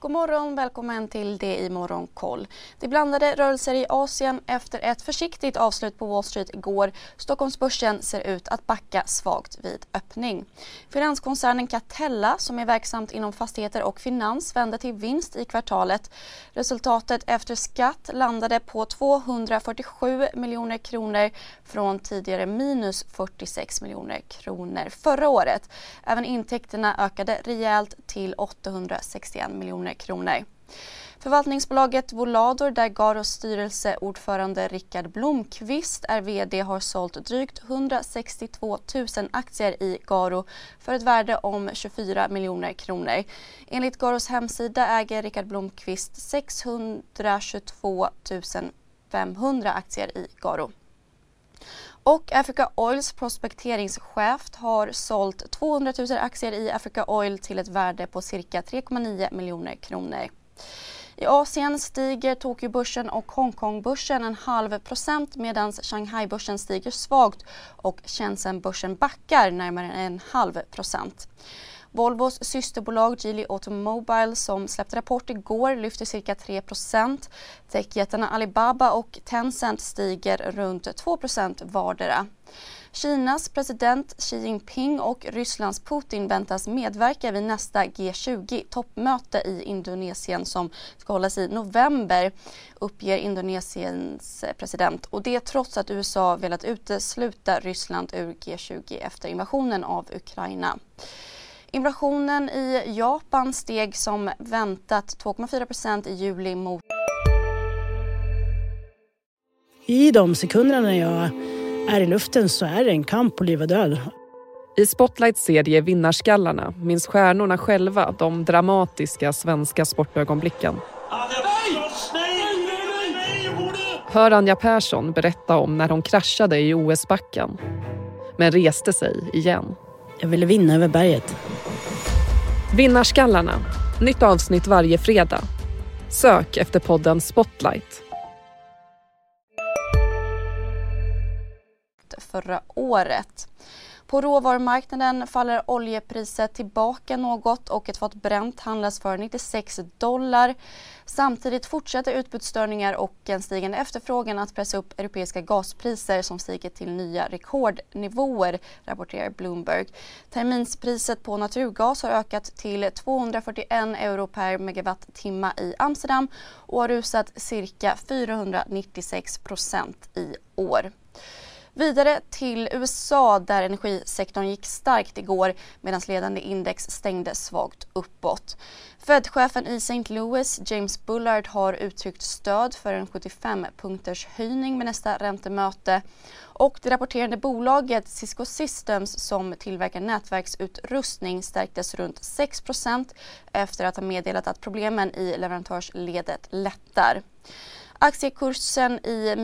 God morgon, välkommen till det i Morgonkoll. Det blandade rörelser i Asien efter ett försiktigt avslut på Wall Street igår. Stockholmsbörsen ser ut att backa svagt vid öppning. Finanskoncernen Catella som är verksamt inom fastigheter och finans vände till vinst i kvartalet. Resultatet efter skatt landade på 247 miljoner kronor från tidigare minus 46 miljoner kronor förra året. Även intäkterna ökade rejält till 861 miljoner miljoner kronor. Förvaltningsbolaget Volador där Garos styrelseordförande Rickard Blomqvist är VD har sålt drygt 162 000 aktier i Garo för ett värde om 24 miljoner kronor. Enligt Garos hemsida äger Rickard Blomqvist 622 500 aktier i Garo. Och Africa Oils prospekteringschef har sålt 200 000 aktier i Africa Oil till ett värde på cirka 3,9 miljoner kronor. I Asien stiger Tokyobörsen och Hongkongbörsen en halv procent medan Shanghaibörsen stiger svagt och Shenzhenbörsen backar närmare en halv procent. Volvos systerbolag Geely Automobile som släppte rapport igår lyfter cirka 3% Techjättarna Alibaba och Tencent stiger runt 2% vardera. Kinas president Xi Jinping och Rysslands Putin väntas medverka vid nästa G20-toppmöte i Indonesien som ska hållas i november, uppger Indonesiens president. Och det trots att USA velat utesluta Ryssland ur G20 efter invasionen av Ukraina. Inflationen i Japan steg som väntat 2,4% i juli mot... I de sekunderna när jag är i luften så är det en kamp på liv och död. I Spotlights serie Vinnarskallarna minns stjärnorna själva de dramatiska svenska sportögonblicken. Hör Anja Persson berätta om när hon kraschade i OS-backen men reste sig igen. Jag ville vinna över berget. Vinnarskallarna. Nytt avsnitt varje fredag. Sök efter podden Spotlight. Förra året. På råvarumarknaden faller oljepriset tillbaka något och ett fat bränt handlas för 96 dollar. Samtidigt fortsätter utbudsstörningar och en stigande efterfrågan att pressa upp europeiska gaspriser som stiger till nya rekordnivåer, rapporterar Bloomberg. Terminspriset på naturgas har ökat till 241 euro per megawattimme i Amsterdam och har rusat cirka 496 procent i år. Vidare till USA där energisektorn gick starkt igår medan ledande index stängde svagt uppåt. Fed-chefen i St. Louis, James Bullard, har uttryckt stöd för en 75-punkters höjning med nästa räntemöte. Och det rapporterande bolaget Cisco Systems som tillverkar nätverksutrustning stärktes runt 6% efter att ha meddelat att problemen i leverantörsledet lättar. Aktiekursen i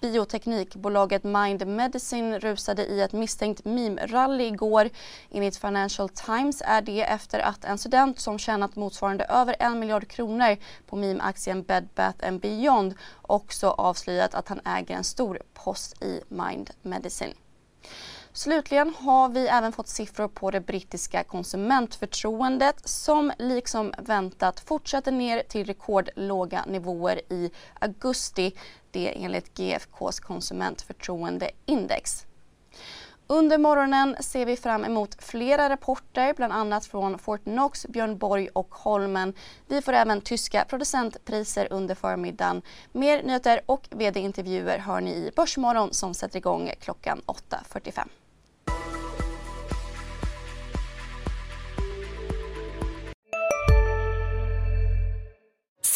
Bioteknikbolaget Mind Medicine rusade i ett misstänkt meme-rally igår. Enligt Financial Times är det efter att en student som tjänat motsvarande över en miljard kronor på meme-aktien Bed Bath Beyond också avslöjat att han äger en stor post i Mind Medicine. Slutligen har vi även fått siffror på det brittiska konsumentförtroendet som liksom väntat fortsätter ner till rekordlåga nivåer i augusti. Det enligt GFKs konsumentförtroendeindex. Under morgonen ser vi fram emot flera rapporter, bland annat från Fortnox, Björn Borg och Holmen. Vi får även tyska producentpriser under förmiddagen. Mer nyheter och vd-intervjuer hör ni i Börsmorgon som sätter igång klockan 8.45.